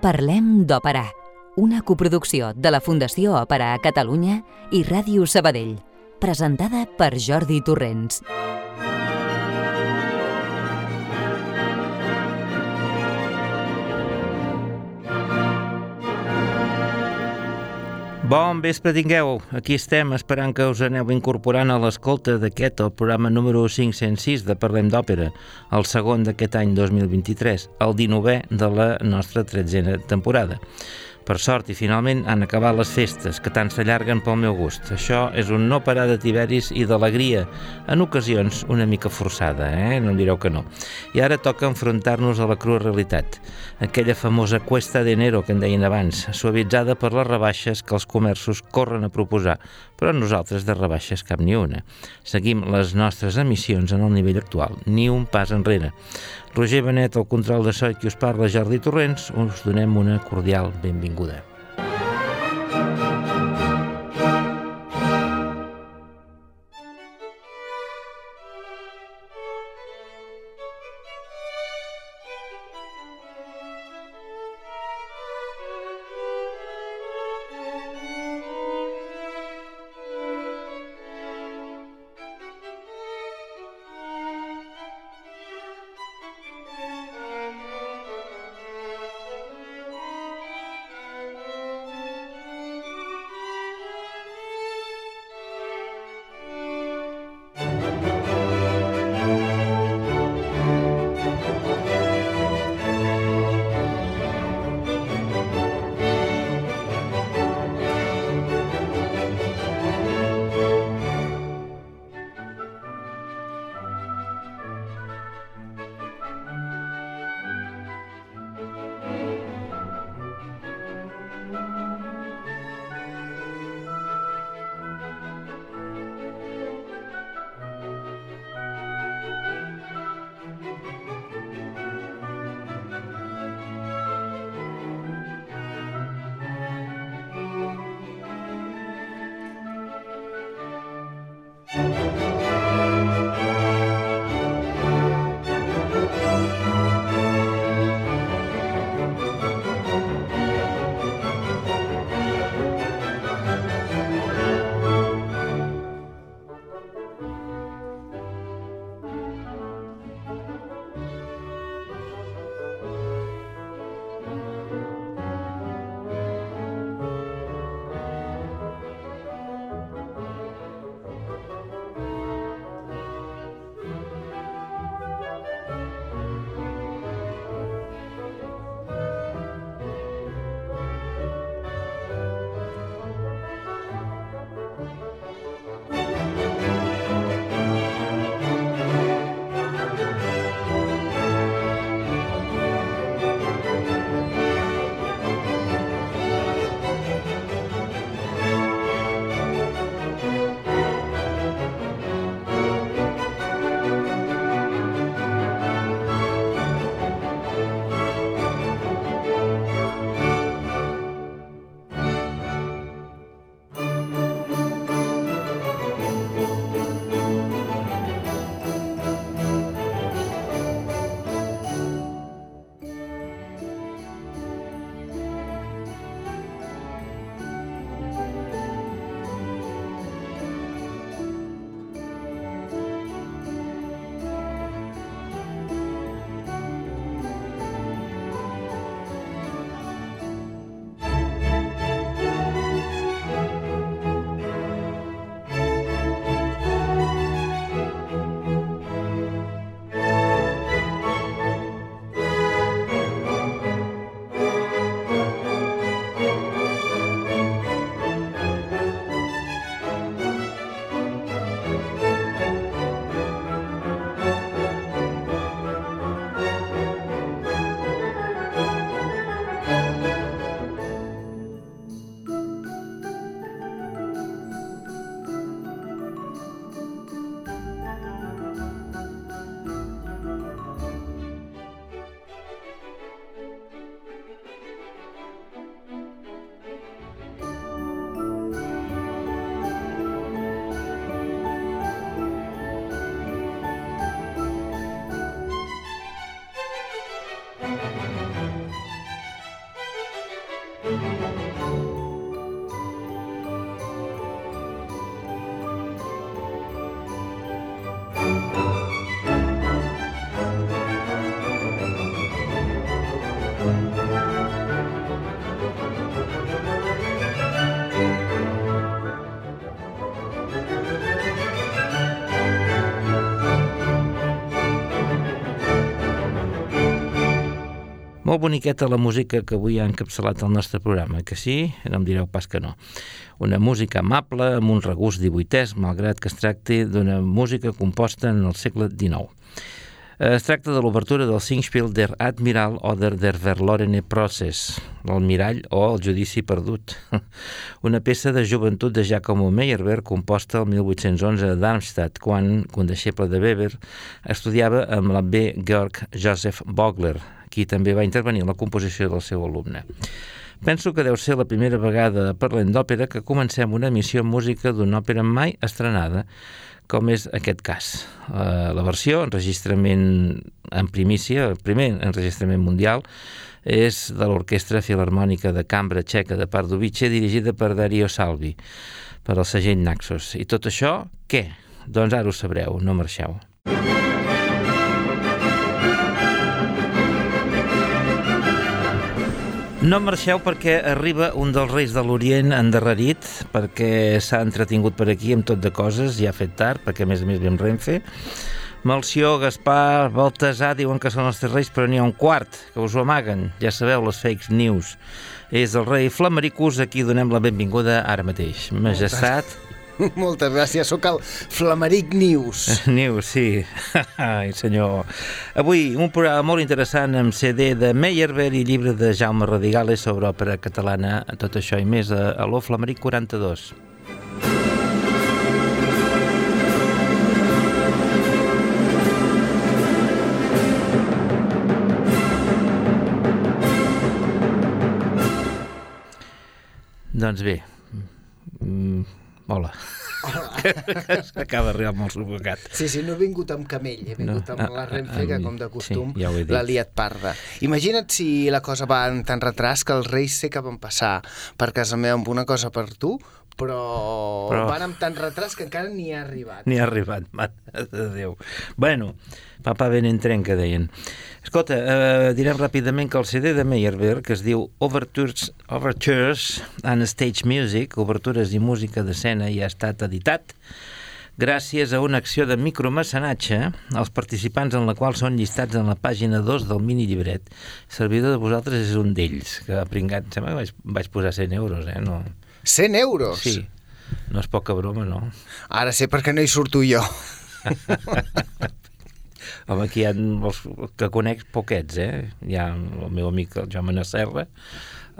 Parlem d'Òpera, una coproducció de la Fundació Òpera a Catalunya i Ràdio Sabadell, presentada per Jordi Torrents. Bon vespre tingueu. Aquí estem esperant que us aneu incorporant a l'escolta d'aquest, el programa número 506 de Parlem d'Òpera, el segon d'aquest any 2023, el 19è de la nostra tretzena temporada. Per sort, i finalment han acabat les festes, que tant s'allarguen pel meu gust. Això és un no parar de tiberis i d'alegria, en ocasions una mica forçada, eh? no em direu que no. I ara toca enfrontar-nos a la crua realitat, aquella famosa cuesta d'enero que en deien abans, suavitzada per les rebaixes que els comerços corren a proposar, però nosaltres de rebaixes cap ni una. Seguim les nostres emissions en el nivell actual, ni un pas enrere. Roger Benet, el control de so i qui us parla, Jordi Torrents, us donem una cordial benvinguda. Molt boniqueta la música que avui ha encapçalat el nostre programa, que sí? No em direu pas que no. Una música amable, amb un regust divuitès, malgrat que es tracti d'una música composta en el segle XIX. Es tracta de l'obertura del Singspiel der Admiral oder der Verlorene Process, l'Almirall o el Judici Perdut, una peça de joventut de Giacomo Meyerbeer composta el 1811 a Darmstadt, quan, condeixeble de Weber, estudiava amb la B. Georg Joseph Bogler, qui també va intervenir en la composició del seu alumne. Penso que deu ser la primera vegada parlant d'òpera que comencem una emissió amb música d'una òpera mai estrenada, com és aquest cas. Uh, la versió, enregistrament en primícia, el primer enregistrament mundial, és de l'Orquestra Filarmònica de Cambra Txeca de Pardubice, dirigida per Dario Salvi, per al segell Naxos. I tot això, què? Doncs ara ho sabreu, no marxeu. No marxeu perquè arriba un dels reis de l'Orient endarrerit, perquè s'ha entretingut per aquí amb tot de coses, ja ha fet tard, perquè a més a més ve amb Renfe. Malció, Gaspar, Baltasar diuen que són els tres reis, però n'hi ha un quart, que us ho amaguen. Ja sabeu, les fake news. És el rei Flamaricus, a qui donem la benvinguda ara mateix. Majestat... Moltes Moltes gràcies, sóc el Flameric News. News, sí. Ai, senyor. Avui un programa molt interessant amb CD de Meyerbeer i llibre de Jaume Radigales sobre òpera catalana, tot això i més a, a l'O Flameric 42. Doncs bé, mm, Hola. Hola. Acaba d'arribar molt sufocat. Sí, sí, no he vingut amb camell, he vingut no. amb la Renfe, que com de costum sí, ja l'ha liat parda. Imagina't si la cosa va en tant retras que els reis sé que van passar per casa meva amb una cosa per tu, però, però... van amb tant retras que encara ni ha arribat. Ni ha arribat, mare de Déu. Bueno, papa ben entren, que deien. Escolta, eh, direm ràpidament que el CD de Meyerbeer, que es diu Overtures, Overtures and Stage Music, Obertures i Música d'Escena, ja ha estat editat gràcies a una acció de micromecenatge, els participants en la qual són llistats en la pàgina 2 del mini llibret. El servidor de vosaltres és un d'ells, que ha pringat, sembla que vaig, vaig posar 100 euros, eh? No. 100 euros? Sí, no és poca broma, no. Ara sé per què no hi surto jo. Home, aquí hi ha els que conec poquets, eh? Hi ha el meu amic, el Jaume Nasserra,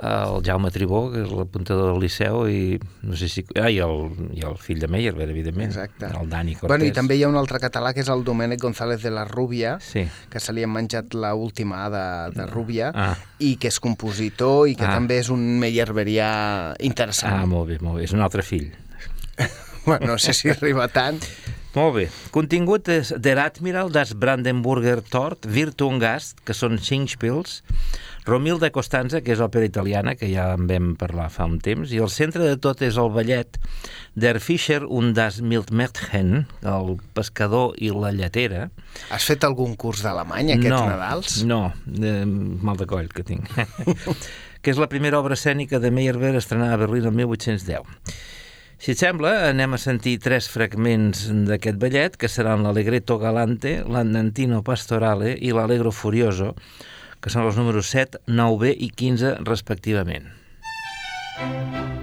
el Jaume Tribó, que és l'apuntador del Liceu, i no sé si... Ah, i el, i el fill de Meyer, evidentment. Exacte. El Dani Cortés. Bueno, i també hi ha un altre català, que és el Domènec González de la Rúbia, sí. que se li ha menjat la última de, de Rúbia, ah. i que és compositor, i que ah. també és un meyerberià interessant. Ah, molt bé, molt bé. És un altre fill. bueno, no sé si arriba tant. Molt bé. Contingut és Der Admiral das Brandenburger Tort, Virtungast, que són cinc pils, Romilda Costanza, que és òpera italiana, que ja en vam parlar fa un temps, i el centre de tot és el ballet Der Fischer und das Mildmädchen, el pescador i la lletera. Has fet algun curs d'alemany aquests no, Nadals? No, eh, mal de coll que tinc. que és la primera obra escènica de Meyerbeer estrenada a Berlín el 1810. Si et sembla, anem a sentir tres fragments d'aquest ballet, que seran l'Allegretto Galante, l'Andantino Pastorale i l'Allegro Furioso, que són els números 7, 9b i 15 respectivament. Música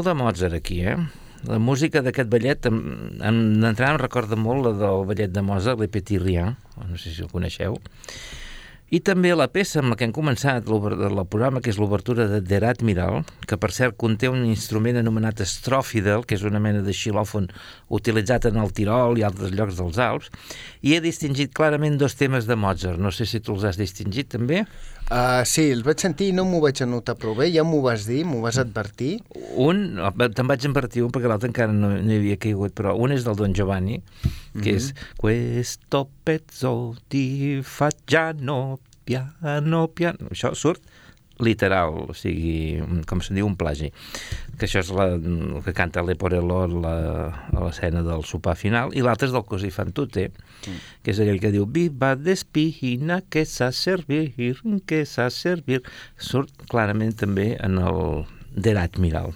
Molt de Mozart aquí, eh? La música d'aquest ballet, d'entrada em recorda molt la del ballet de Mozart, Le Petit Rien, no sé si el coneixeu, i també la peça amb la que hem començat el programa, que és l'obertura de Derat Miral, que per cert conté un instrument anomenat estròfidel, que és una mena de xilòfon utilitzat en el Tirol i altres llocs dels Alps, i he distingit clarament dos temes de Mozart. No sé si tu els has distingit també. Uh, sí, els vaig sentir i no m'ho vaig anotar prou bé. Ja m'ho vas dir, m'ho vas advertir. Un, te'n vaig advertir un perquè l'altre encara no, no hi havia caigut, però un és del Don Giovanni, que mm -hmm. és Questo pezzo di facciano piano, piano... Això surt literal, o sigui, com se'n diu, un plagi. Que això és la, el que canta l'Eporello a l'escena del sopar final, i l'altre és del Così fan tutte, mm. que és aquell que diu Viva despina que sa servir, que sa servir. Surt clarament també en el Derat Miral.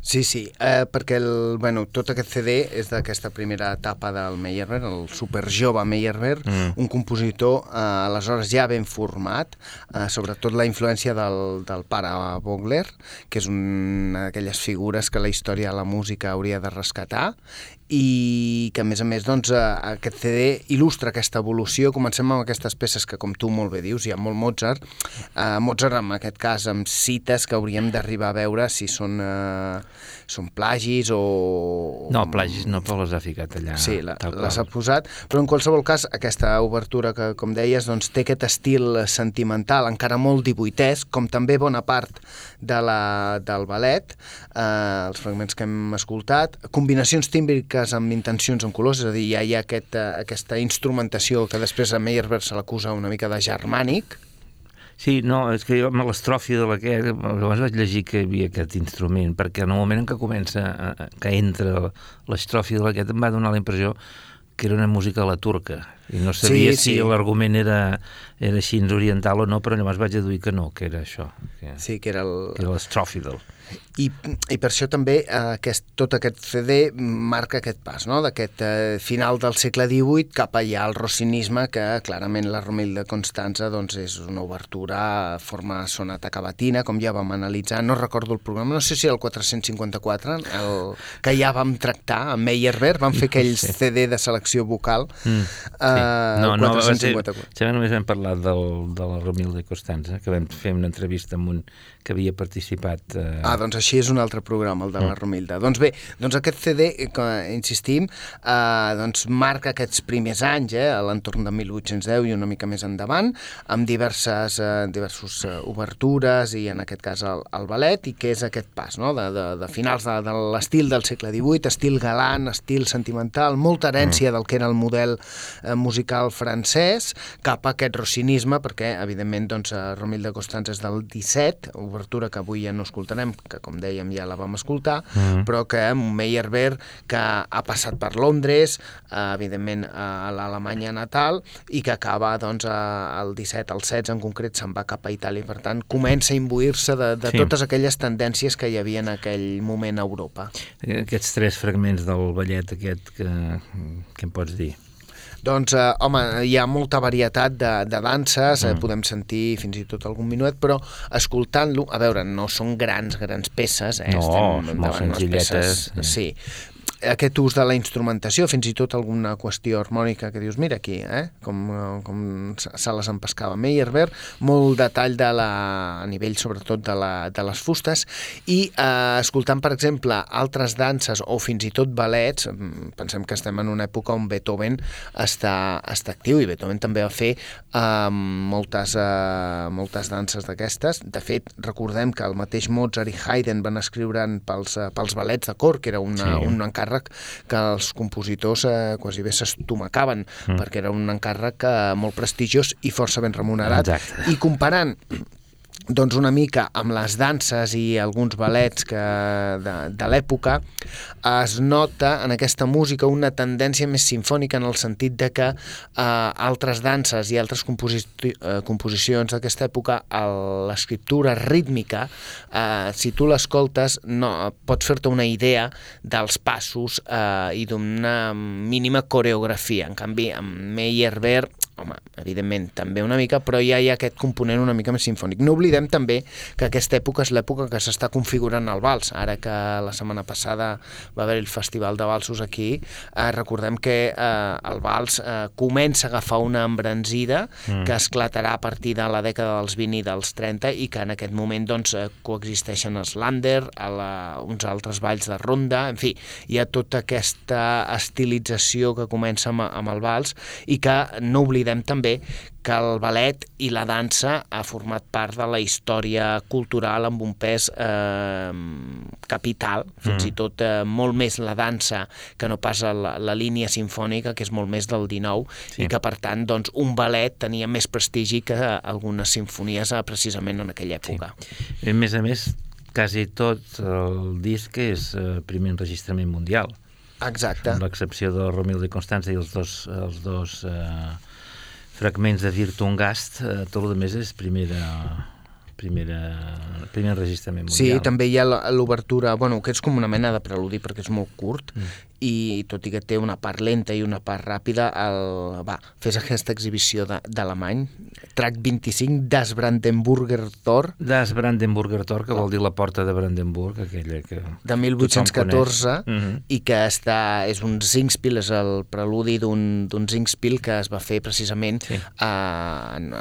Sí, sí, eh, perquè el, bueno, tot aquest CD és d'aquesta primera etapa del Meyerbeer, el superjove Meyerbeer, mm. un compositor eh, aleshores ja ben format, eh, sobretot la influència del, del pare Vogler, que és una d'aquelles figures que la història de la música hauria de rescatar, i que a més a més doncs, aquest CD il·lustra aquesta evolució. Comencem amb aquestes peces que, com tu molt bé dius, hi ha molt Mozart. Uh, Mozart, en aquest cas, amb cites que hauríem d'arribar a veure si són, uh, són plagis o... No, plagis no, però les ha ficat allà. Sí, la, les ha posat, però en qualsevol cas aquesta obertura que, com deies, doncs, té aquest estil sentimental, encara molt divuitès, com també bona part de la, del ballet, uh, els fragments que hem escoltat, combinacions tímbriques músiques amb intencions en colors, és a dir, ja hi ha aquest, uh, aquesta instrumentació que després a Meyerbeer se l'acusa una mica de germànic. Sí, no, és que jo amb l'estròfia de la que llavors vaig llegir que hi havia aquest instrument, perquè en el moment en què comença, eh, que entra l'estròfia de la que em va donar la impressió que era una música a la turca i no sabia sí, si sí. l'argument era, era així oriental o no, però llavors vaig deduir que no, que era això. Que, sí, que era l'estròfidel. I, I per això també eh, aquest, tot aquest CD marca aquest pas, no? d'aquest eh, final del segle XVIII cap allà al rossinisme, que clarament la Romilda Constanza doncs, és una obertura a forma sonata cavatina, com ja vam analitzar, no recordo el programa, no sé si el 454, el, que ja vam tractar amb Meyerbeer, vam fer aquell. CD de selecció vocal, mm, eh, no, no, 454. Ser, només vam parlar del, de la Romilda Constanza, que vam fer una entrevista amb un que havia participat... Eh... Ah, doncs així és un altre programa, el de la mm. Romilda. Doncs bé, doncs aquest CD, que insistim, eh, doncs marca aquests primers anys, eh, a l'entorn de 1810 i una mica més endavant, amb diverses, eh, diversos eh, obertures i en aquest cas el, el ballet, i que és aquest pas, no?, de, de, de finals de, de l'estil del segle XVIII, estil galant, estil sentimental, molta herència mm. del que era el model eh, musical francès, cap a aquest rossinisme, perquè, evidentment, doncs, Romilda Constança és del 17, obertura que avui ja no escoltarem, que com dèiem ja la vam escoltar, mm -hmm. però que Meyerbeer, que ha passat per Londres, eh, evidentment a l'Alemanya natal, i que acaba doncs, el 17, el 16 en concret, se'n va cap a Itàlia, per tant comença a imbuir-se de, de sí. totes aquelles tendències que hi havia en aquell moment a Europa. Aquests tres fragments del ballet aquest, que, què em pots dir? Doncs, eh, home, hi ha molta varietat de, de danses, eh, mm. eh, podem sentir fins i tot algun minuet, però escoltant-lo, a veure, no són grans, grans peces, eh? No, Estem molt senzilletes. Peces, sí, aquest ús de la instrumentació, fins i tot alguna qüestió harmònica que dius, mira aquí, eh? com, com se les empescava Meyerbeer, molt detall de la, a nivell sobretot de, la, de les fustes, i eh, escoltant, per exemple, altres danses o fins i tot ballets, mm, pensem que estem en una època on Beethoven està, està actiu, i Beethoven també va fer eh, moltes, eh, moltes danses d'aquestes. De fet, recordem que el mateix Mozart i Haydn van escriure pels, eh, pels ballets de cor, que era una, sí. un encàrrec encàrrec que els compositors eh, quasi bé s'estomacaven, mm. perquè era un encàrrec eh, molt prestigiós i força ben remunerat. Exacte. I comparant doncs una mica amb les danses i alguns ballets que de, de l'època es nota en aquesta música una tendència més sinfònica en el sentit de que eh, altres danses i altres composi eh, composicions d'aquesta època l'escriptura rítmica eh, si tu l'escoltes no, pots fer-te una idea dels passos eh, i d'una mínima coreografia. En canvi amb Meyerbeer home, evidentment, també una mica, però ja hi ha aquest component una mica més sinfònic. No oblidem també que aquesta època és l'època que s'està configurant el vals. Ara que la setmana passada va haver el Festival de Valsos aquí, eh, recordem que eh, el vals eh, comença a agafar una embranzida mm. que esclatarà a partir de la dècada dels 20 i dels 30 i que en aquest moment doncs, eh, coexisteixen els Lander, a la, uns altres balls de ronda, en fi, hi ha tota aquesta estilització que comença amb, amb el vals i que no oblidem també que el ballet i la dansa ha format part de la història cultural amb un pes eh, capital, fins mm. i tot eh, molt més la dansa que no pas la, la línia sinfònica, que és molt més del 19, sí. i que per tant doncs, un ballet tenia més prestigi que algunes sinfonies eh, precisament en aquella època. Sí. A més a més, quasi tot el disc és eh, primer enregistrament mundial. Exacte. Amb l'excepció de Romil de Constança i els dos, els dos eh, fragments de Virtuum Gast, eh, tot el més és primera, primera, primer enregistrament mundial. Sí, també hi ha l'obertura, bueno, que és com una mena de preludi perquè és molt curt, mm i tot i que té una part lenta i una part ràpida, el, va, fes aquesta exhibició d'alemany, track 25, Das Brandenburger Tor. Das Brandenburger Tor, que vol dir la porta de Brandenburg, aquella que De 1814, mm -hmm. i que està, és un Zingspiel, és el preludi d'un Zingspiel que es va fer precisament sí. a, en,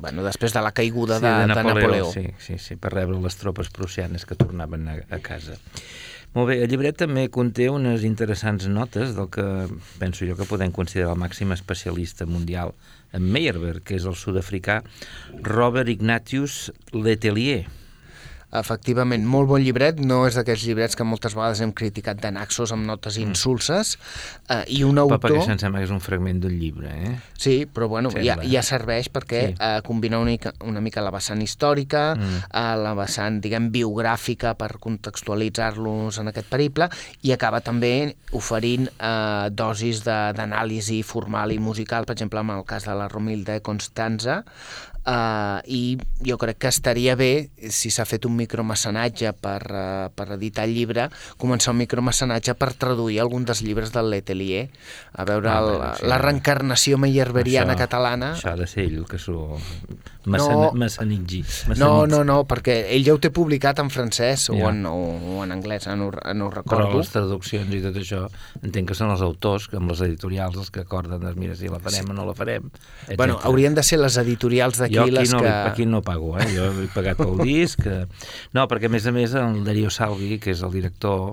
bueno, després de la caiguda sí, de, de, Napoleó, de Napoleó. Sí, sí, sí, per rebre les tropes prussianes que tornaven a, a casa. Molt bé, el llibret també conté unes interessants notes del que penso jo que podem considerar el màxim especialista mundial en Meyerbeer, que és el sud-africà Robert Ignatius Letelier, efectivament, molt bon llibret, no és d'aquests llibrets que moltes vegades hem criticat de Naxos amb notes mm. insulses, eh, i un autor... Perquè se'ns sembla que és un fragment d'un llibre, eh? Sí, però bueno, ja, ja serveix perquè sí. eh, combina una mica, una mica la vessant històrica, mm. eh, la vessant, diguem, biogràfica per contextualitzar-los en aquest periple, i acaba també oferint eh, dosis d'anàlisi formal i musical, per exemple, en el cas de la Romilda Constanza, Uh, i jo crec que estaria bé, si s'ha fet un micromecenatge per, uh, per editar el llibre, començar un micromecenatge per traduir algun dels llibres del Letelier, a veure ah, el, sí, la reencarnació meyerberiana catalana. Això ha de ser ell, que s'ho no, mecenitgi. No, no, no, perquè ell ja ho té publicat en francès ja. o, en, o, o en anglès, eh, no, no ho recordo. Però les traduccions i tot això, entenc que són els autors, amb les editorials, els que acorden, mira, si la farem sí. o no la farem. Etc. Bueno, haurien de ser les editorials de jo aquí les no, que... aquí no pago, eh? jo he pagat pel disc. No, perquè a més a més el Darío Salvi, que és el director,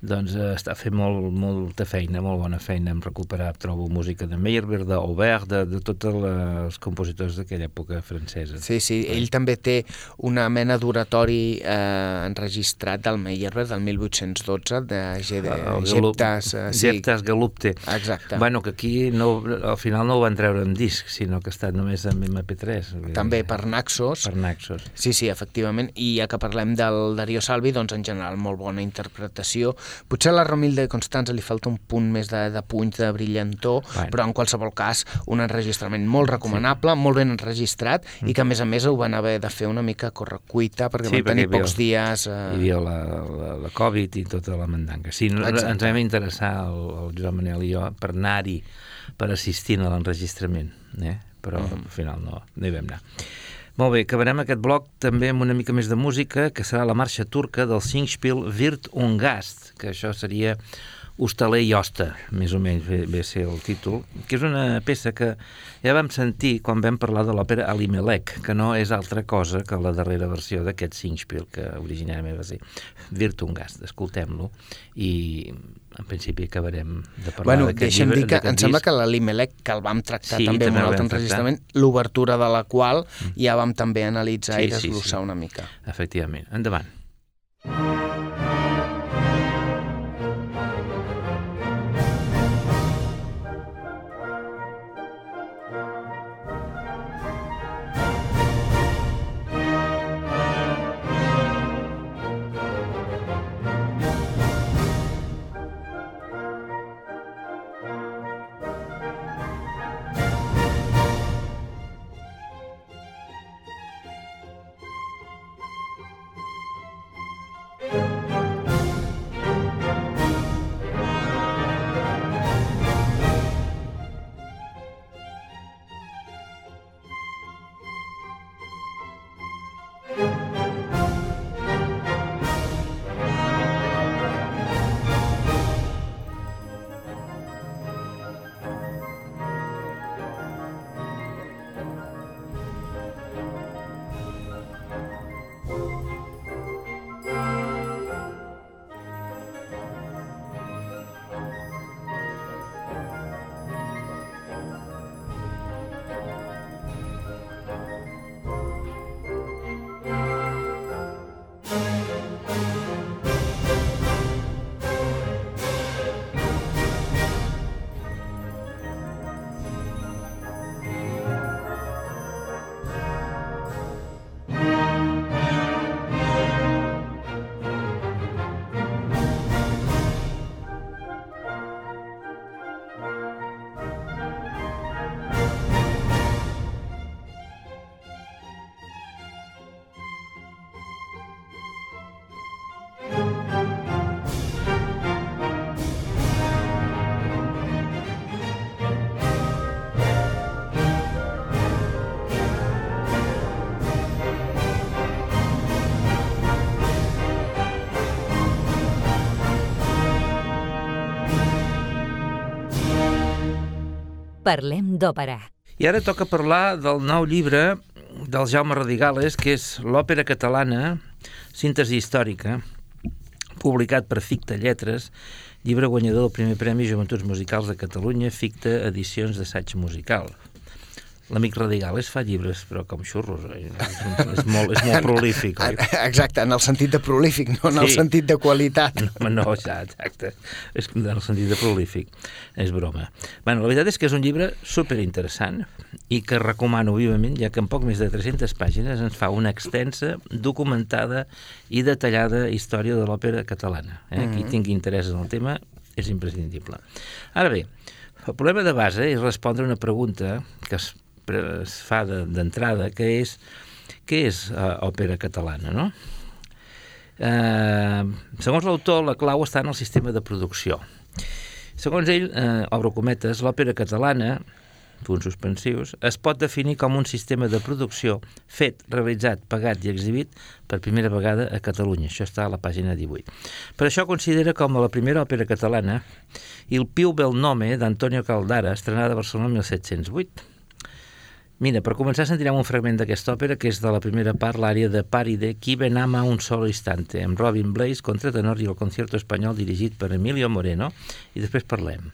doncs eh, està fent molt, molta feina, molt bona feina en recuperar, trobo, música de Meyerbeer, d'Aubert, de, de tots els compositors d'aquella època francesa. Sí, sí, ell també té una mena d'oratori eh, enregistrat del Meyerbeer del 1812, de G de Geptas... Eh, sí. Geptas Galupte. Exacte. Bueno, que aquí no, al final no ho van treure en disc, sinó que estat només en MP3. També per Naxos. Per Naxos. Sí, sí, efectivament. I ja que parlem del Darío Salvi, doncs en general molt bona interpretació Potser a la Romilda de Constanza li falta un punt més de, de punys de brillantor, bueno. però en qualsevol cas un enregistrament molt recomanable, sí. molt ben enregistrat mm. i que a més a més ho van haver de fer una mica correcuita perquè sí, van tenir pocs dies... Eh... Hi havia la, la, la Covid i tota la mandanga. Sí, Exacte. ens vam interessar, el, el Joan Manel i jo, per anar-hi, per assistir a l'enregistrament, eh? però mm. al final no, no hi vam anar. Molt bé, acabarem aquest bloc també amb una mica més de música, que serà la marxa turca del Singspiel Wirt und Gast, que això seria Hostaler i Hosta, més o menys ve, ve ser el títol, que és una peça que ja vam sentir quan vam parlar de l'òpera Alimelec, que no és altra cosa que la darrera versió d'aquest Singspiel, que originàriament va ser Virtungast. Escoltem-lo i en principi acabarem de parlar bueno, d'aquest llibre. Dir que em sembla que l'Alimelec, que el vam tractar sí, també en un altre enregistrament, l'obertura de la qual mm. ja vam també analitzar sí, i desglossar sí, sí. una mica. Efectivament. Endavant. Parlem d'òpera. I ara toca parlar del nou llibre del Jaume Radigales, que és l'òpera catalana, síntesi històrica, publicat per Ficta Lletres, llibre guanyador del primer Premi Joventuts Musicals de Catalunya, Ficta Edicions d'Assaig Musical. L'amic Radigales fa llibres, però com xurros, eh? és, és, molt, és molt prolífic, oi? Exacte, en el sentit de prolífic, no en el Sí. sentit de qualitat. No, no, ja, exacte. És en el sentit de prolífic. És broma. Bueno, la veritat és que és un llibre superinteressant i que recomano vivament, ja que en poc més de 300 pàgines ens fa una extensa, documentada i detallada història de l'òpera catalana. Eh? Qui tingui interès en el tema és imprescindible. Ara bé, el problema de base és respondre una pregunta que es, es fa de- d'entrada, que és què és uh, òpera catalana, no? Eh, segons l'autor, la clau està en el sistema de producció. Segons ell, eh, obro cometes, l'òpera catalana, punts suspensius, es pot definir com un sistema de producció fet, realitzat, pagat i exhibit per primera vegada a Catalunya. Això està a la pàgina 18. Per això considera com la primera òpera catalana Il più bel nome d'Antonio Caldara, estrenada a Barcelona el 1708. Mira, per començar sentirem un fragment d'aquesta òpera que és de la primera part, l'àrea de Paride, Qui ben ama un solo instante, amb Robin Blaze, contratenor i el concierto espanyol dirigit per Emilio Moreno, i després parlem.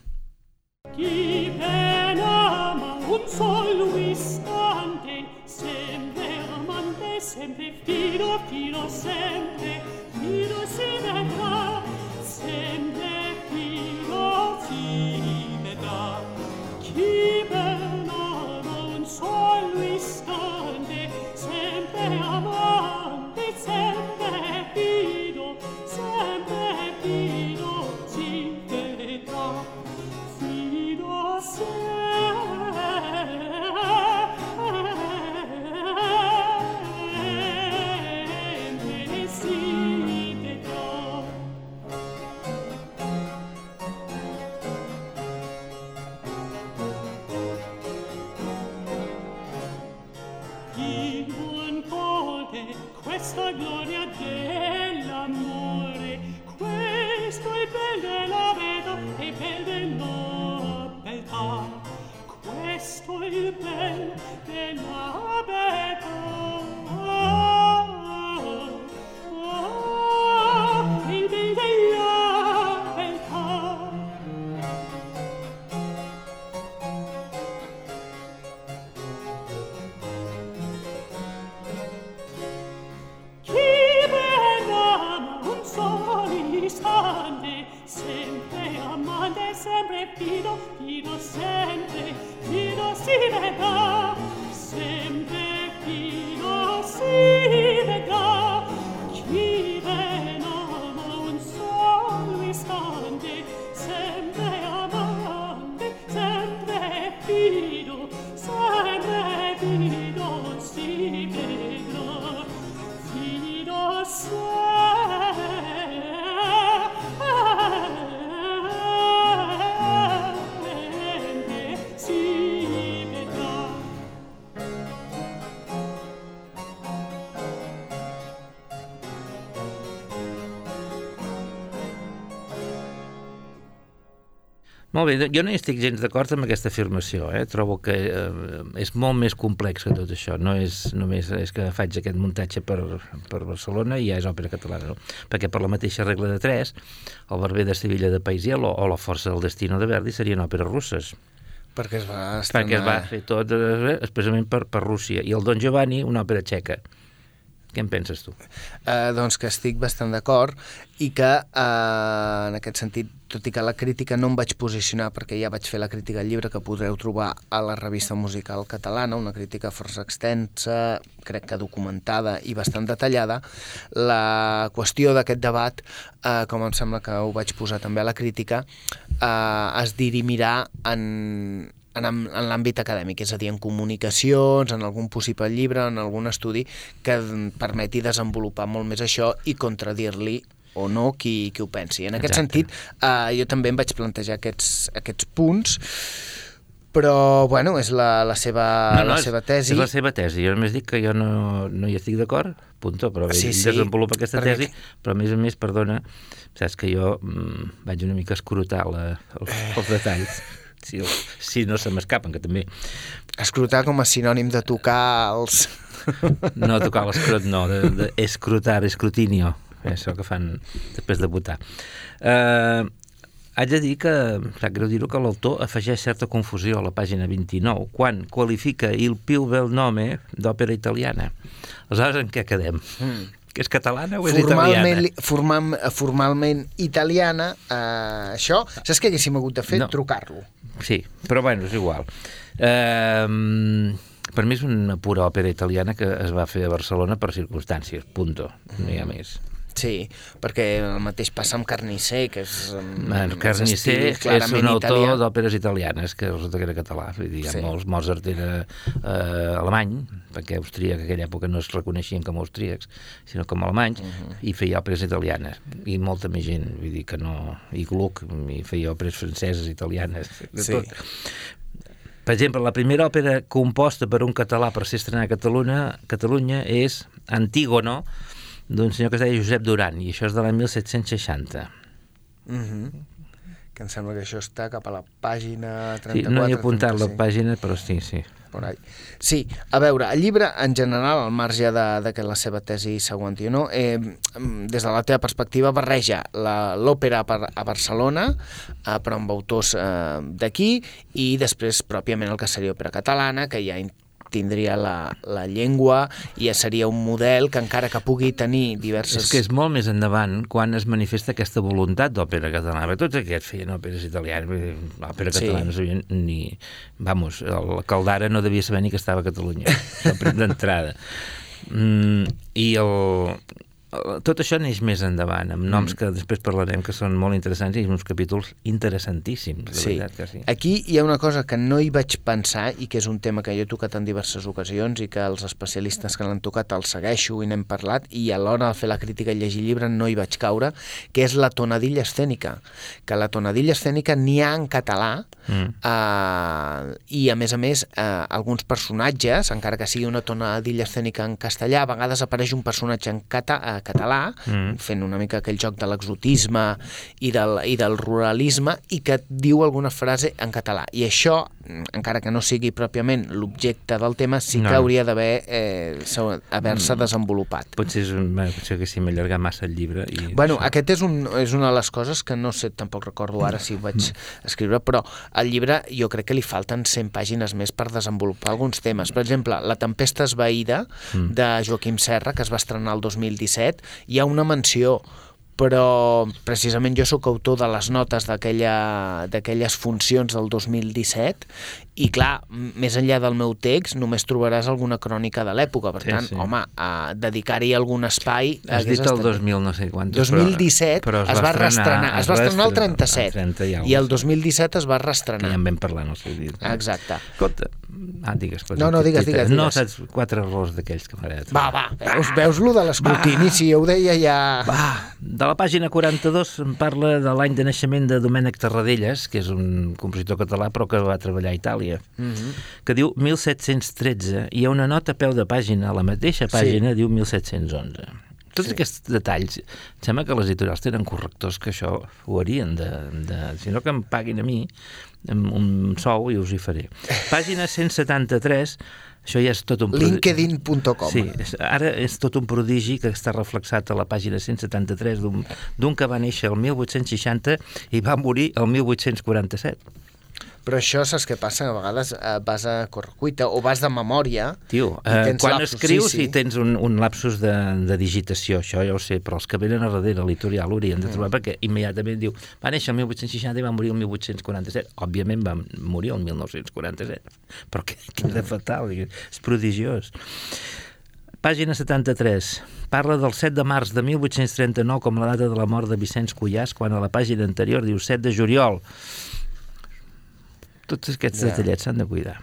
Molt bé, jo no hi estic gens d'acord amb aquesta afirmació, eh? trobo que eh, és molt més complex que tot això, no és només és que faig aquest muntatge per, per Barcelona i ja és òpera catalana, no? perquè per la mateixa regla de tres, el Barber de Sevilla de Paisiel o, o la Força del Destino de Verdi serien òperes russes, Perquè es va perquè es va estrenar... fer tot eh, especialment per, per Rússia, i el Don Giovanni una òpera txeca. Què en penses tu? Eh, doncs que estic bastant d'acord i que eh, en aquest sentit, tot i que la crítica no em vaig posicionar perquè ja vaig fer la crítica al llibre que podreu trobar a la revista musical catalana, una crítica força extensa, crec que documentada i bastant detallada, la qüestió d'aquest debat, eh, com em sembla que ho vaig posar també a la crítica, eh, es dirimirà en, en, en l'àmbit acadèmic, és a dir, en comunicacions, en algun possible llibre, en algun estudi que permeti desenvolupar molt més això i contradir-li o no qui, qui ho pensi. En aquest Exacte. sentit, eh, jo també em vaig plantejar aquests, aquests punts, però, bueno, és la, la, seva, la és- seva tesi. És la seva tesi. Jo només dic que jo no, no hi estic d'acord, punto, però Sí, ell sí, desenvolupa aquesta perquè- tesi, però a més a més, perdona, saps que jo mm, vaig una mica escrutar la, els, els detalls. si, si no se m'escapen, que també Escrutar com a sinònim de tocar els... no tocar l'escrot, no, de, de escrutar, escrutinio, això que fan després de votar. Eh, haig de dir que, sap greu dir-ho, que l'autor afegeix certa confusió a la pàgina 29 quan qualifica il più bel nome d'òpera italiana. Aleshores, en què quedem? Mm. És catalana o és Formalment, italiana? formal, formalment italiana, eh, això, saps què haguéssim hagut de fer? No. Trucar-lo. Sí, però bueno, és igual. Eh, per mi és una pura òpera italiana que es va fer a Barcelona per circumstàncies, punto, no hi ha més. Sí, perquè el mateix passa amb Carnisser, que és... um, El és un autor italià. d'òperes italianes que resulta que era català, vull dir, Sí. sí. molts, Mozart era eh, alemany, perquè austríac en aquella època no es reconeixien com a austríacs, sinó com a alemanys, uh -huh. i feia òperes italianes, i molta més gent, vull dir que no... i Gluck, i feia òperes franceses, italianes, de Sí. tot. Per exemple, la primera òpera composta per un català per ser estrenada a Catalunya, Catalunya és Antígono, d'un senyor que es deia Josep Duran, i això és de l'any 1760. Mhm. Que em sembla que això està cap a la pàgina 34... Sí, no he apuntat la 35. pàgina, però sí, sí. Sí, a veure, el llibre en general, al marge de, de que la seva tesi s'aguanti o no, eh, des de la teva perspectiva barreja la- l'òpera per- a Barcelona, eh, però amb autors eh, d'aquí, i després pròpiament el que seria òpera catalana, que ja tindria la, la llengua i ja seria un model que encara que pugui tenir diverses... És que és molt més endavant quan es manifesta aquesta voluntat d'òpera catalana. Perquè tots aquests feien òperes italianes, l'òpera Sí. catalana no sabien ni... Vamos, el Caldara no devia saber ni que estava a Catalunya, d'entrada. Mm, I el- tot això neix més endavant, amb noms que després parlarem que són molt interessants i uns capítols interessantíssims, de Sí. veritat que sí. Aquí hi ha una cosa que no hi vaig pensar i que és un tema que jo he tocat en diverses ocasions i que els especialistes que l'han tocat el segueixo i n'hem parlat i a l'hora de fer la crítica i llegir llibre no hi vaig caure, que és la tonadilla escènica. Que la tonadilla escènica n'hi ha en català Mm. eh, i a més a més eh, alguns personatges, encara que sigui una tonadilla escènica en castellà, a vegades apareix un personatge en cata, eh, català Mm. fent una mica aquell joc de l'exotisme i, del, i del ruralisme i que et diu alguna frase en català. I això, encara que no sigui pròpiament l'objecte del tema, sí que No. hauria d'haver eh, se- haver-se desenvolupat. Potser, és un, bé, potser que si m'allargar massa el llibre. I Bueno, això. aquest és, un, és una de les coses que no sé, tampoc recordo ara si ho vaig escriure, però al llibre jo crec que li falten 100 pàgines més per desenvolupar alguns temes. Per exemple, La tempesta esvaïda, de Joaquim Serra, que es va estrenar el 2017, hi ha una menció però precisament jo sóc autor de les notes d'aquelles funcions del 2017 i clar, més enllà del meu text només trobaràs alguna crònica de l'època per Sí, tant, sí. home, a dedicar-hi algun espai Has dit el estat- 2000 no sé quantos, 2017 però, però es va reestrenar, es va estrenar el reestrenar 37 el 30 i el alguna cosa, 2017 es va que reestrenar. ja en vam parlar en el seu dia. Exacte. Escolta, ah, digues. pues, No, no, digues, digues, No digues. saps quatre errors d'aquells que m'agrada. Va, va, veus, veus lo de l'escrutini, si jo ho deia ja... Va, de la pàgina 42 em parla de l'any de naixement de Domènec Tarradellas, que és un compositor català però que va treballar a Itàlia, que diu 1713, i hi ha una nota a peu de pàgina, a la mateixa pàgina diu 1711. Tots sí. aquests detalls, em sembla que les editorials tenen correctors que això ho harien de, de... Si no que em paguin a mi amb un sou i us hi faré. Pàgina 173, això ja és tot un... prodi- linkedin.com Sí, ara és tot un prodigi que està reflexat a la pàgina 173 d'un d'un que va néixer el 1860 i va morir el 1847. Però això saps què passa? A vegades eh, vas a correcuita o vas de memòria Tio, eh, quan lapsus. escrius sí, sí. i tens un, un lapsus de, de digitació, això ja ho sé, però els que venen a darrere, l'editorial, haurien de trobar, perquè immediatament diu, va néixer el 1860 i va morir el 1847. Òbviament va morir el 1947, però que queda fatal, és prodigiós. Pàgina 73. Parla del 7 de març de 1839 com la data de la mort de Vicenç Cuyàs, quan a la pàgina anterior diu 7 de juliol. Tots aquests Ja. detallets s'han de cuidar.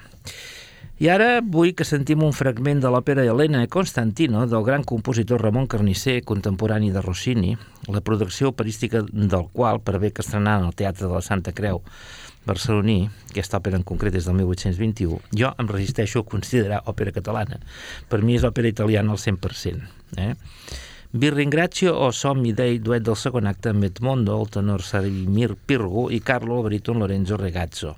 I ara vull que sentim un fragment de l'òpera Helena e Constantino del gran compositor Ramon Carnisser, contemporani de Rossini, la producció operística del qual prevé que estrenant al Teatre de la Santa Creu barceloní, aquesta òpera en concret és del 1821, jo em resisteixo a considerar òpera catalana. Per mi és òpera italiana al 100%. Eh? Vi ringrazio o Sommi dei acte amb Edmondo, el tenor Sarimir Pirgo i Carlo Baríton Lorenzo Regazzo.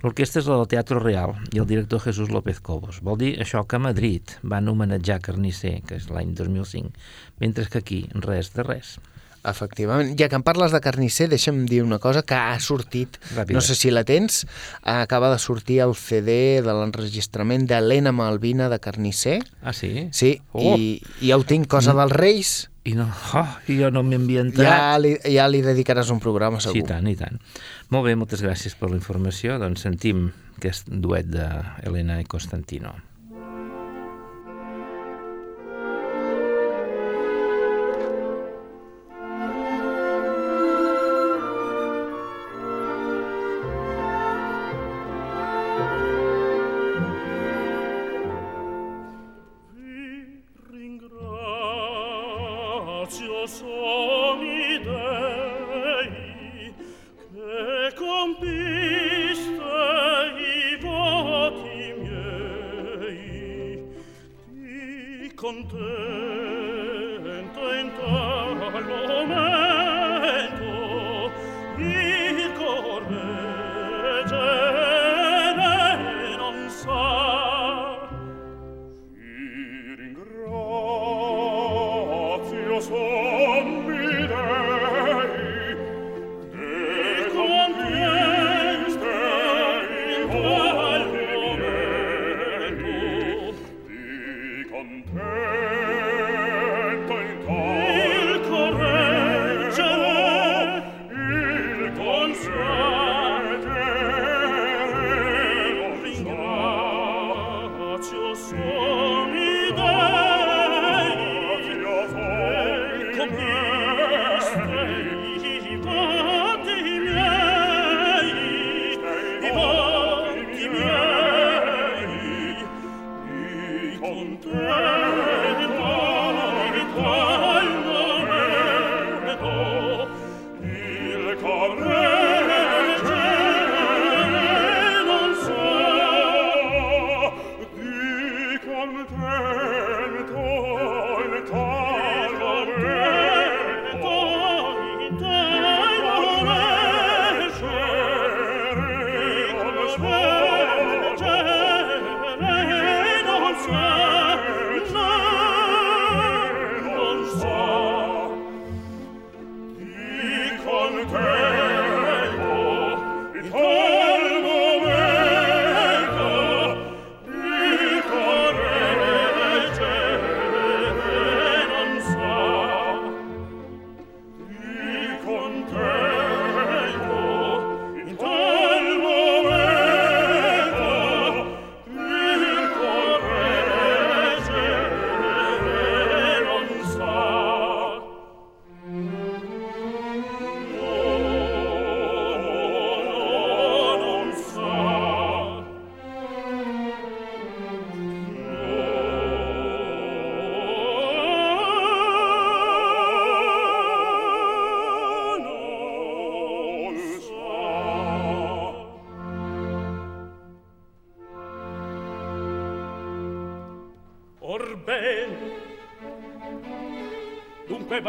L'orquestra és la del Teatre Real i el director Jesús López Cobos. Vol dir això que a Madrid van homenatjar Carnisser, que és l'any 2005, mentre que aquí res de res. Efectivament. Ja que em parles de carnisser, deixa'm dir una cosa que ha sortit, Ràpida. no sé si la tens, acaba de sortir el CD de l'enregistrament d'Helena Malvina de carnisser. Ah, sí? Sí, Oh. i, i ja ho tinc, Cosa dels Reis. I no, oh, jo no m'he ambientat. Ja li, ja li dedicaràs un programa, Sí, segur. i tant, i tant. Molt bé, moltes gràcies per la informació. Doncs sentim aquest duet d'Helena i Constantino.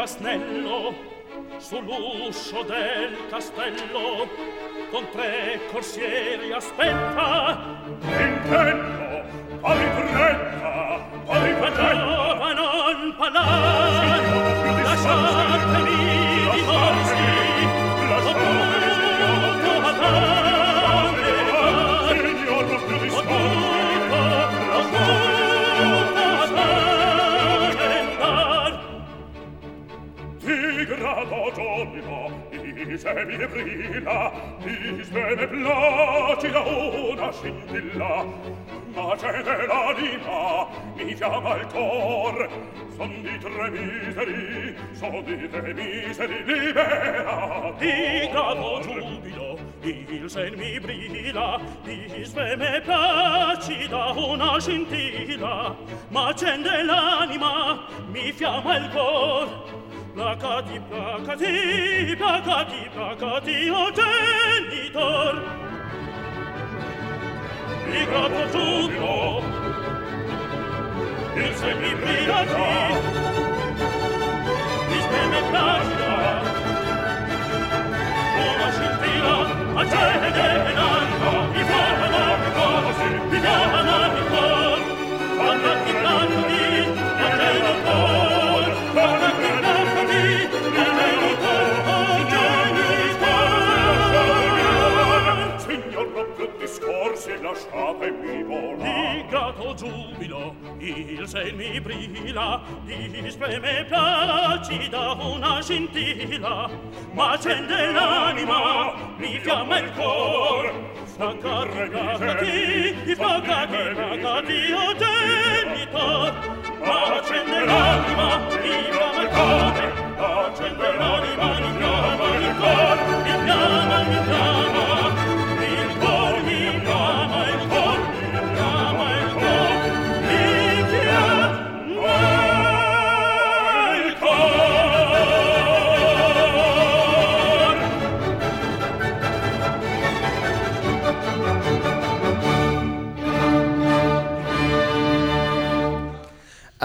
Casnello, sull'uscio del castello, con tre corsieri aspetta. Intendo, pari pretta, pari pretta. Non palan, lasciate stato giovino di se mi brilla di se ne placida una scintilla. Ma c'è dell'anima mi chiama il cor son di tre miseri son di tre miseri libera di grato giubilo il sen mi brilla di se me placida una scintilla. Ma c'è dell'anima mi fiamma il cor Placati, placati, placati, placati, o genitor! Vibrato giubilo, il semibrigati, dispeme placida, una scintilla, accede in alto, mi forma, mi forma, mi forma, se lasciate mi volare. Di grato giubilo, il se mi brilla, disple me placida una scintilla, ma accende l'anima, mi fiamma il cor. sta carregati staccati, staccati, staccati, o genitor, ma accende l'anima, mi fiamma il cor. Accende l'anima, mi fiamma il cor, mi fiamma, mi fiamma,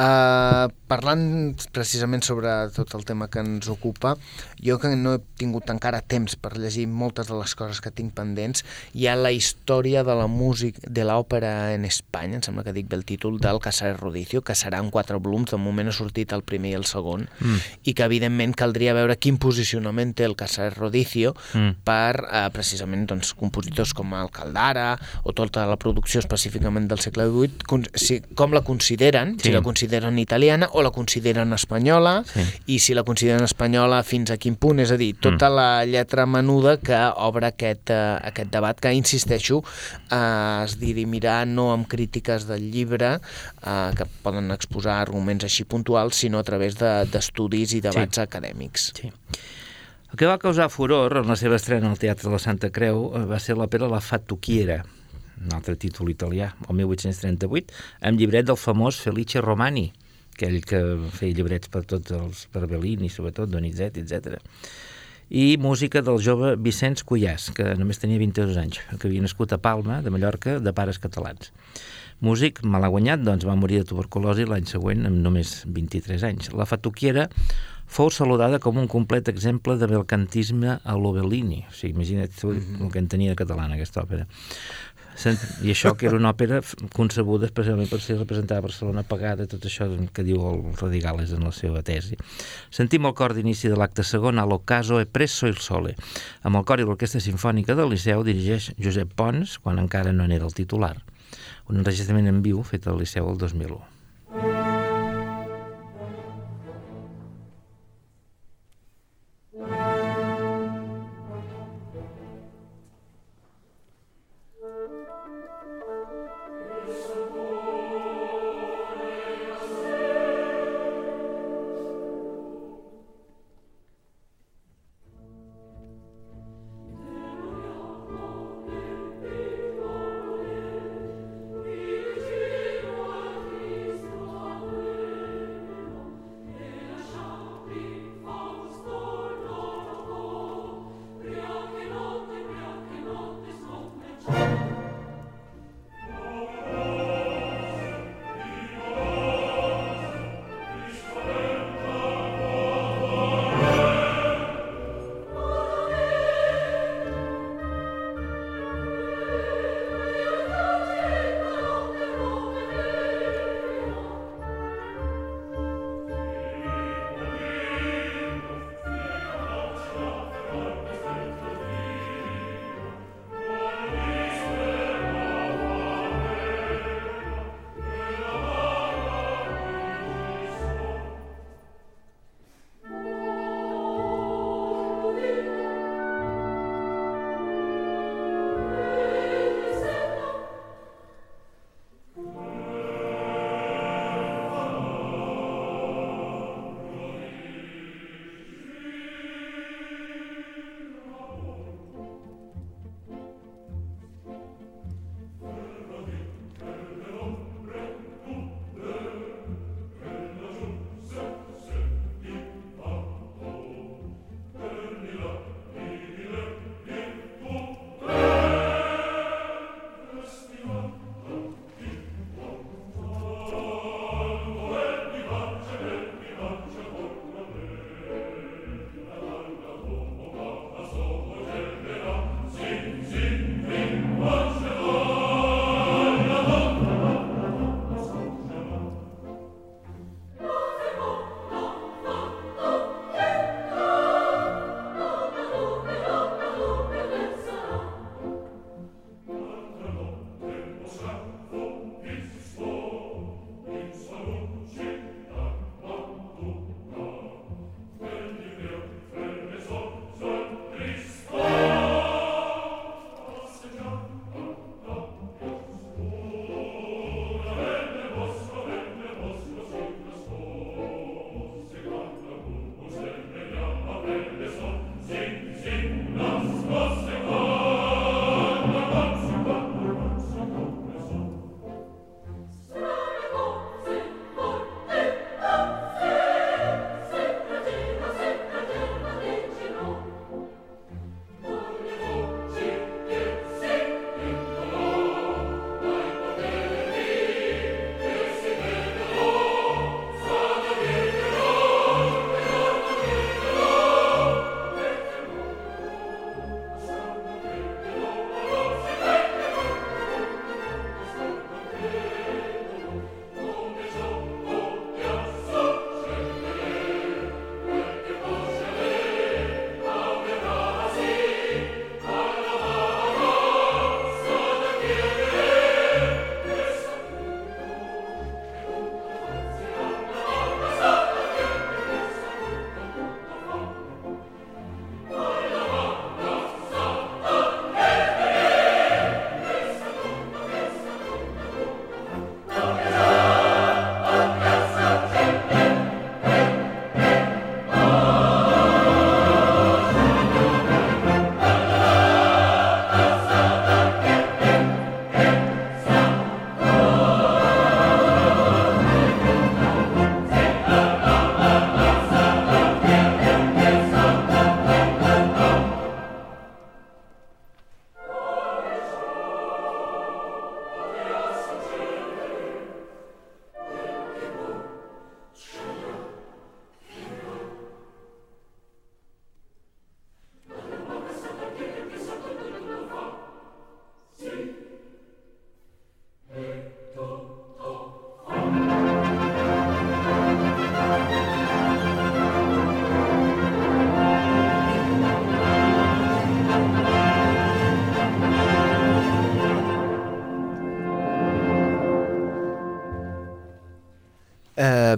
Uh, parlant precisament sobre tot el tema que ens ocupa, jo que no he tingut encara temps per llegir moltes de les coses que tinc pendents, hi ha la història de la música de l'òpera en Espanya, em sembla que dic bé el títol, del Casares Rodicio, que serà en quatre volums, de moment ha sortit el primer i el segon, mm. i que evidentment caldria veure quin posicionament té el Casares Rodicio Mm. per eh, precisament doncs, compositors com el Caldara o tota la producció específicament del segle XVIII, con si, com la consideren, Sí. si la consideren italiana o la consideren espanyola, Sí. i si la consideren espanyola fins a quin punt, és a dir, tota Mm. la lletra menuda que obre aquest, eh, aquest debat, que, insisteixo, eh, es dirimirà no amb crítiques del llibre, eh, que poden exposar arguments així puntuals, sinó a través de- d'estudis i debats acadèmics. Sí. El que va causar furor en la seva estrena al Teatre de la Santa Creu eh, va ser l'òpera La Fattucchiera, un altre títol italià, el 1838, amb llibret del famós Felice Romani, aquell que feia llibrets per tots els, per Bellini, sobretot, Donizetti, etc. I música del jove Vicenç Cuyàs, que només tenia 22 anys, que havia nascut a Palma, de Mallorca, de pares catalans. Músic malaguanyat, doncs va morir de tuberculosi l'any següent amb només 23 anys. La Fattucchiera fou saludada com un complet exemple de belcantisme a lo Bellini. O sigui, imagina't tu el que en tenia de català en aquesta òpera. I això que era una òpera concebuda especialment per ser representada a Barcelona pagada, tot això que diu el Radigales en la seva tesi. Sentim el cor d'inici de l'acte segon a l'Ocaso e Presso il Sole. Amb el cor i l'Orquestra Sinfònica del Liceu dirigeix Josep Pons, quan encara no n'era el titular. Un enregistrament en viu fet al Liceu el 2001.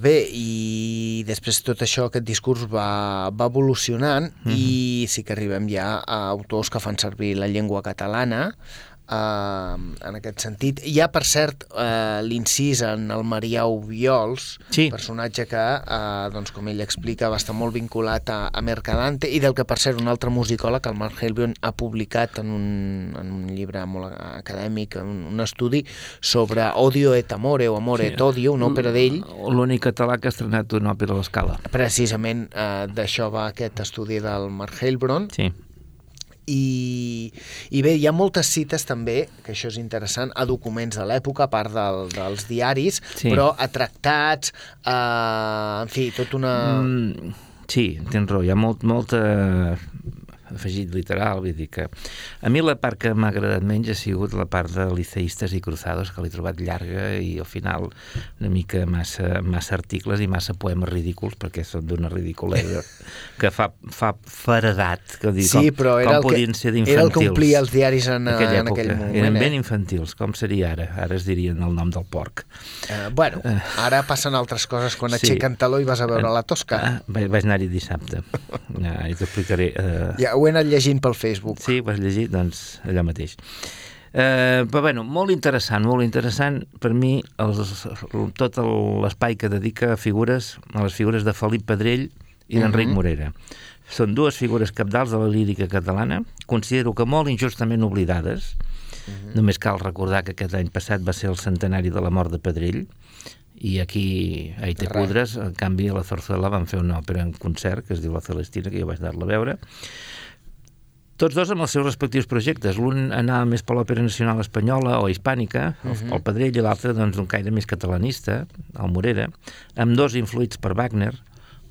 Bé, i després tot això, aquest discurs va, va evolucionant mm -hmm. i sí que arribem ja a autors que fan servir la llengua catalana Uh, en aquest sentit. Hi ha, per cert, uh, l'incís en el Marià Ubiols, Sí. personatge que, uh, doncs, com ell explica, va estar molt vinculat a, a Mercadante i del que, per cert, un altre musicòleg, el Mark Helbion, ha publicat en un, en un llibre molt acadèmic, un, un estudi sobre Odio et Amore o Amore Sí. et Odio, una òpera d'ell, L'únic català que ha estrenat una òpera a l'escala. precisament uh, d'això va aquest estudi del Mark Heilbron, Sí. I, i bé, hi ha moltes cites també, que això és interessant, a documents de l'època, a part del, dels diaris, Sí. però a tractats, a, en fi, tot una... Mm, sí, tens raó, hi ha molt, molta afegit literal, vull dir que... A mi la part que m'ha agradat menys ha sigut la part de liceistes i cruzados, que l'he trobat llarga i al final una mica massa, massa articles i massa poemes ridículs, perquè són d'una ridiculesa que fa, fa faredat, que dir, Sí, com, però era com podien que, ser era el d'infantils. que omplia els diaris en, en aquella en època. aquell moment. Eren eh? ben infantils, com seria ara? Ara es dirien el nom del porc. Eh, bueno, ara passen altres coses quan Sí. aixequen taló i vas a veure la Tosca. Ah, vaig, anar-hi dissabte. Ja, I t'explicaré. Uh, Ja ho he anat llegint pel Facebook. Sí, ho has llegit? Doncs allò mateix. Eh, però bueno, molt interessant, molt interessant per mi els, tot l'espai que dedica a figures, a les figures de Felip Pedrell i d'Enric Mhm. Morera. Són dues figures capdals de la lírica catalana, considero que molt injustament oblidades, Mhm. només cal recordar que aquest any passat va ser el centenari de la mort de Pedrell, i aquí a Aite Res. Cudres, en canvi a la Zarzuela van fer una òpera en concert que es diu La Celestina, que jo vaig anar-la a veure, tots dos amb els seus respectius projectes. L'un anava més per l'òpera nacional espanyola o hispànica, el, Mhm. el Pedrell, i l'altre doncs, caire més catalanista, el Morera, amb dos influïts per Wagner.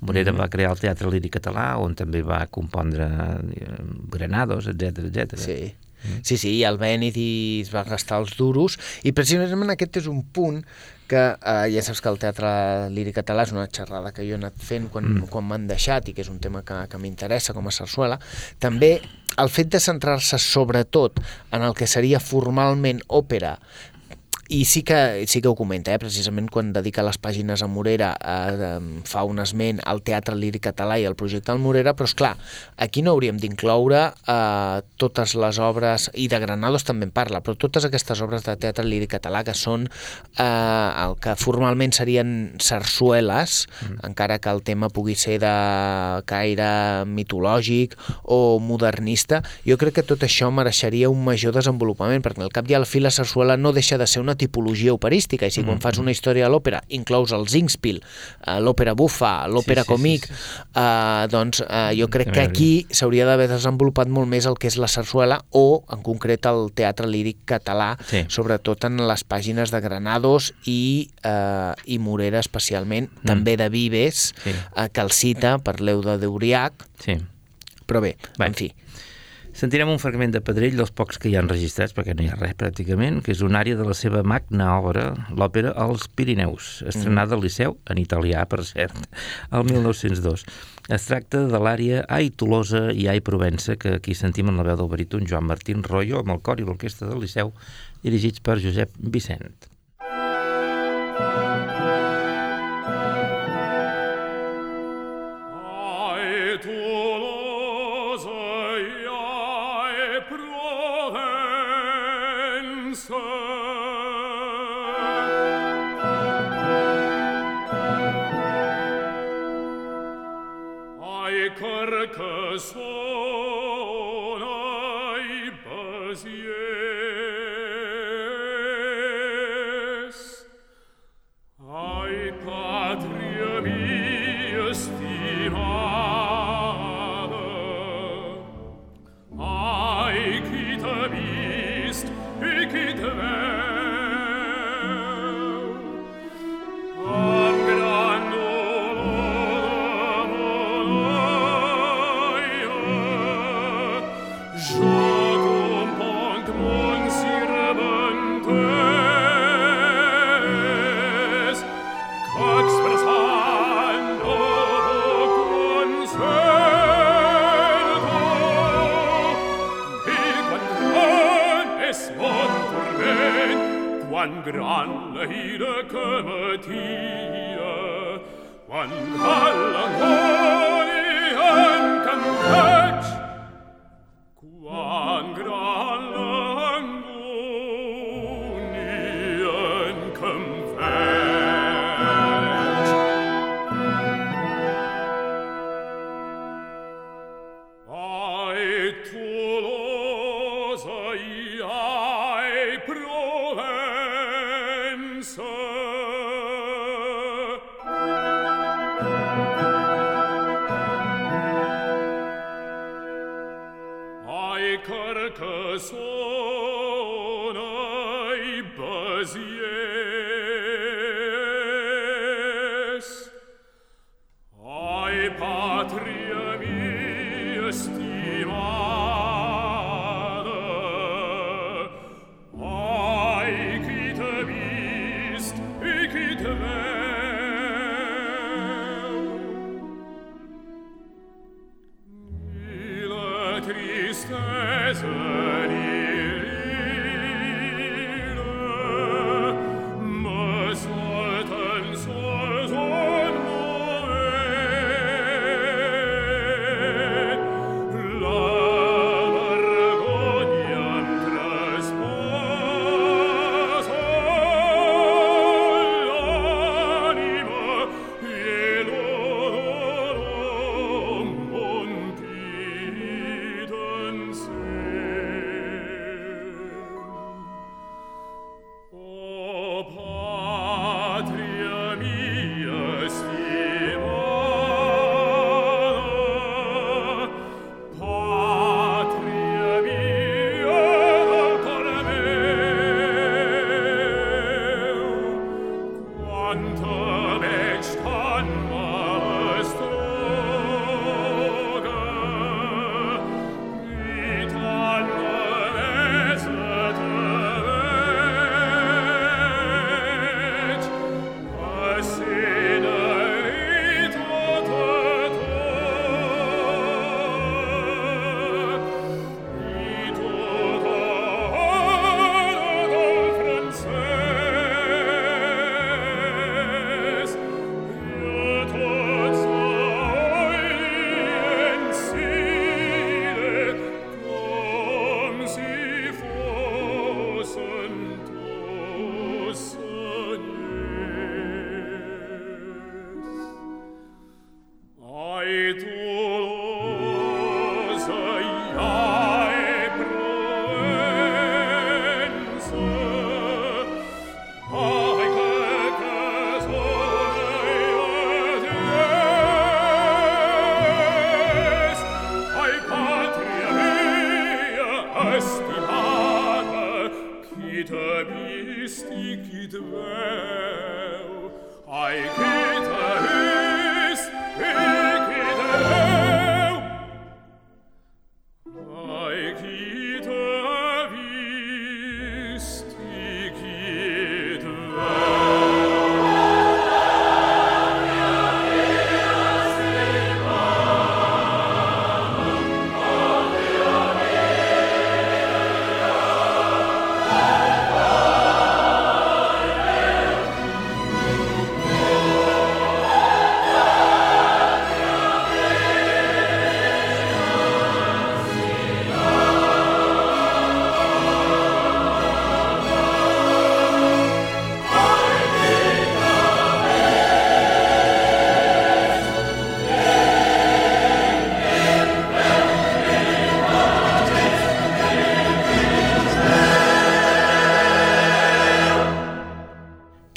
Morera Mhm. va crear el Teatre Líric Català, on també va compondre eh, Granados, etc etc. Sí. Sí, sí, i el Benidi es va gastar els duros i precisament aquest és un punt que eh, ja saps que el teatre líric català és una xerrada que jo he anat fent quan, mm. quan m'han deixat i que és un tema que, que m'interessa com a sarsuela. També el fet de centrar-se sobretot en el que seria formalment òpera i sí que, sí que ho comenta, eh? precisament quan dedica les pàgines a Morera eh, fa un esment al Teatre Líric Català i al projecte del Morera, però és clar, aquí no hauríem d'incloure eh, totes les obres, i de Granados també en parla, però totes aquestes obres de Teatre Líric Català que són eh, el que formalment serien sarsueles, mm. encara que el tema pugui ser de caire mitològic o modernista, jo crec que tot això mereixeria un major desenvolupament, perquè al cap i a la fi la sarsuela no deixa de ser una tipologia operística, i si quan fas una història a l'òpera inclous el Zingspiel, eh, l'òpera bufa, l'òpera Sí, sí, sí, còmic, sí. eh, doncs eh, jo crec que aquí s'hauria d'haver desenvolupat molt més el que és la sarsuela o, en concret, el teatre líric català, Sí. sobretot en les pàgines de Granados i, eh, i Morera especialment, també de Vives, Sí. eh, que el cita per l'Euda d'Uriac, Sí. però bé, Bé. en fi. Sentirem un fragment de Pedrell, dels pocs que hi han registrats, perquè no hi ha res pràcticament, que és una àrea de la seva magna obra, l'òpera Els Pirineus, estrenada al Liceu, en italià, per cert, el 1902. Es tracta de l'àrea Ai Tolosa i Ai Provença, que aquí sentim en la veu del baríton Joan Martín Royo, amb el cor i l'orquestra del Liceu, dirigits per Josep Vicent. the soul.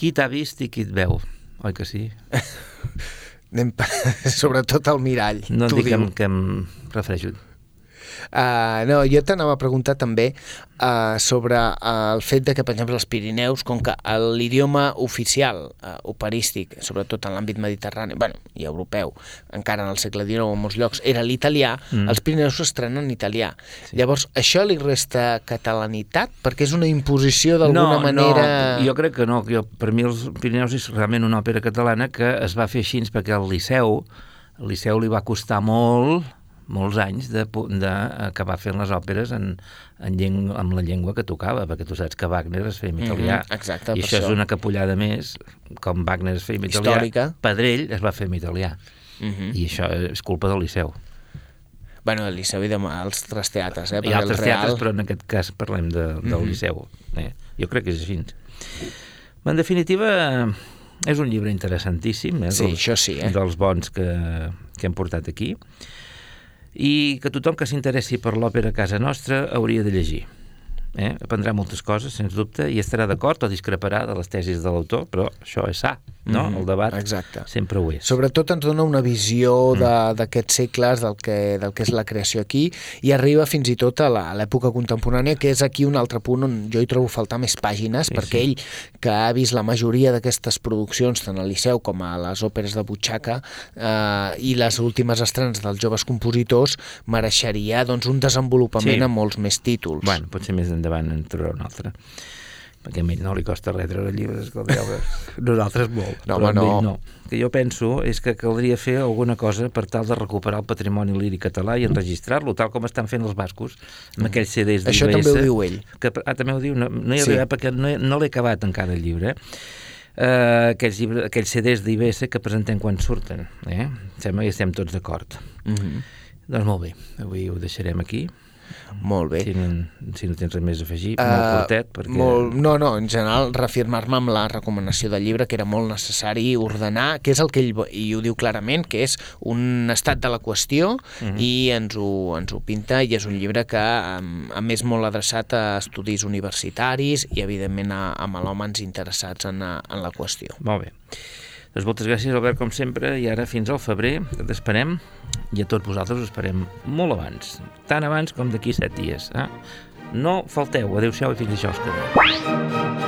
Qui t'ha vist i qui et veu, oi que sí? Anem sobretot al mirall. No diguem que em refereixo. Uh, no, jo t'anava a preguntar també uh, sobre uh, el fet de que, per exemple, els Pirineus, com que l'idioma oficial uh, operístic, sobretot en l'àmbit mediterrani, bueno, i europeu, encara en el segle XIX en molts llocs, era l'italià, mm. els Pirineus s'estrenen en italià. Sí. Llavors, això li resta catalanitat? Perquè és una imposició d'alguna no, manera... No, jo crec que no. Jo, per mi els Pirineus és realment una òpera catalana que es va fer així perquè el Liceu, el Liceu li va costar molt molts anys d'acabar fent les òperes en, en llengua, amb la llengua que tocava, perquè tu saps que Wagner es feia en italià. Mm -hmm, exacte, I això, això. és una capullada més, com Wagner es feia en italià, Històrica. Pedrell es va fer en italià. Mm -hmm. I això és culpa del Liceu. Bueno, el Liceu i de altres teatres, eh? Hi ha altres Real... teatres, però en aquest cas parlem de, del mm -hmm. Liceu. Eh? Jo crec que és així. En definitiva, és un llibre interessantíssim, eh? Sí, dels, això sí, eh? dels bons que, que hem portat aquí, i que tothom que s'interessi per l'òpera a casa nostra hauria de llegir. Eh? Aprendrà moltes coses, sens dubte, i estarà d'acord o discreparà de les tesis de l'autor, però això és sa, no? Mhm, El debat exacte. sempre ho és. Sobretot ens dona una visió de- d'aquests segles, del que, del que és la creació aquí, i arriba fins i tot a a l'època contemporània, que és aquí un altre punt on jo hi trobo faltar més pàgines, Sí, perquè sí. ell, que ha vist la majoria d'aquestes produccions, tant al Liceu com a les òperes de butxaca, eh, i les últimes estrenes dels joves compositors, mereixeria doncs, un desenvolupament Sí. amb molts més títols. Bueno, potser més endavant en trobarà un altre. Perquè a ell no li costa res treure llibres, escolteu, nosaltres molt. No, però no. no. El que jo penso és que caldria fer alguna cosa per tal de recuperar el patrimoni líric català i enregistrar-lo, tal com estan fent els bascos, amb aquells CDs d'IBS. Això també ho diu ell. Que, ah, també ho diu? No, no hi ha Sí. perquè no, no l'he acabat encara el llibre, eh, aquells, llibres, aquells CDs d'IBS que presentem quan surten. Eh? Sembla que estem tots d'acord. Mm -hmm. Doncs molt bé, avui ho deixarem aquí. Molt bé. Si no, si no tens res més a afegir, Eh, molt curtet, perquè... Molt, no, no, en general, reafirmar-me amb la recomanació del llibre, que era molt necessari ordenar, que és el que ell, i ho diu clarament, que és un estat de la qüestió, Mhm. i ens ho, ens ho pinta, i és un llibre que, a, a més, molt adreçat a estudis universitaris i, evidentment, a, a melòmens interessats en, a, en la qüestió. Molt bé. Doncs moltes gràcies, Albert, com sempre, i ara fins al febrer, t'esperem, i a tots vosaltres us esperem molt abans, tant abans com d'aquí set dies. Eh? No falteu, adeu-siau i fins això, que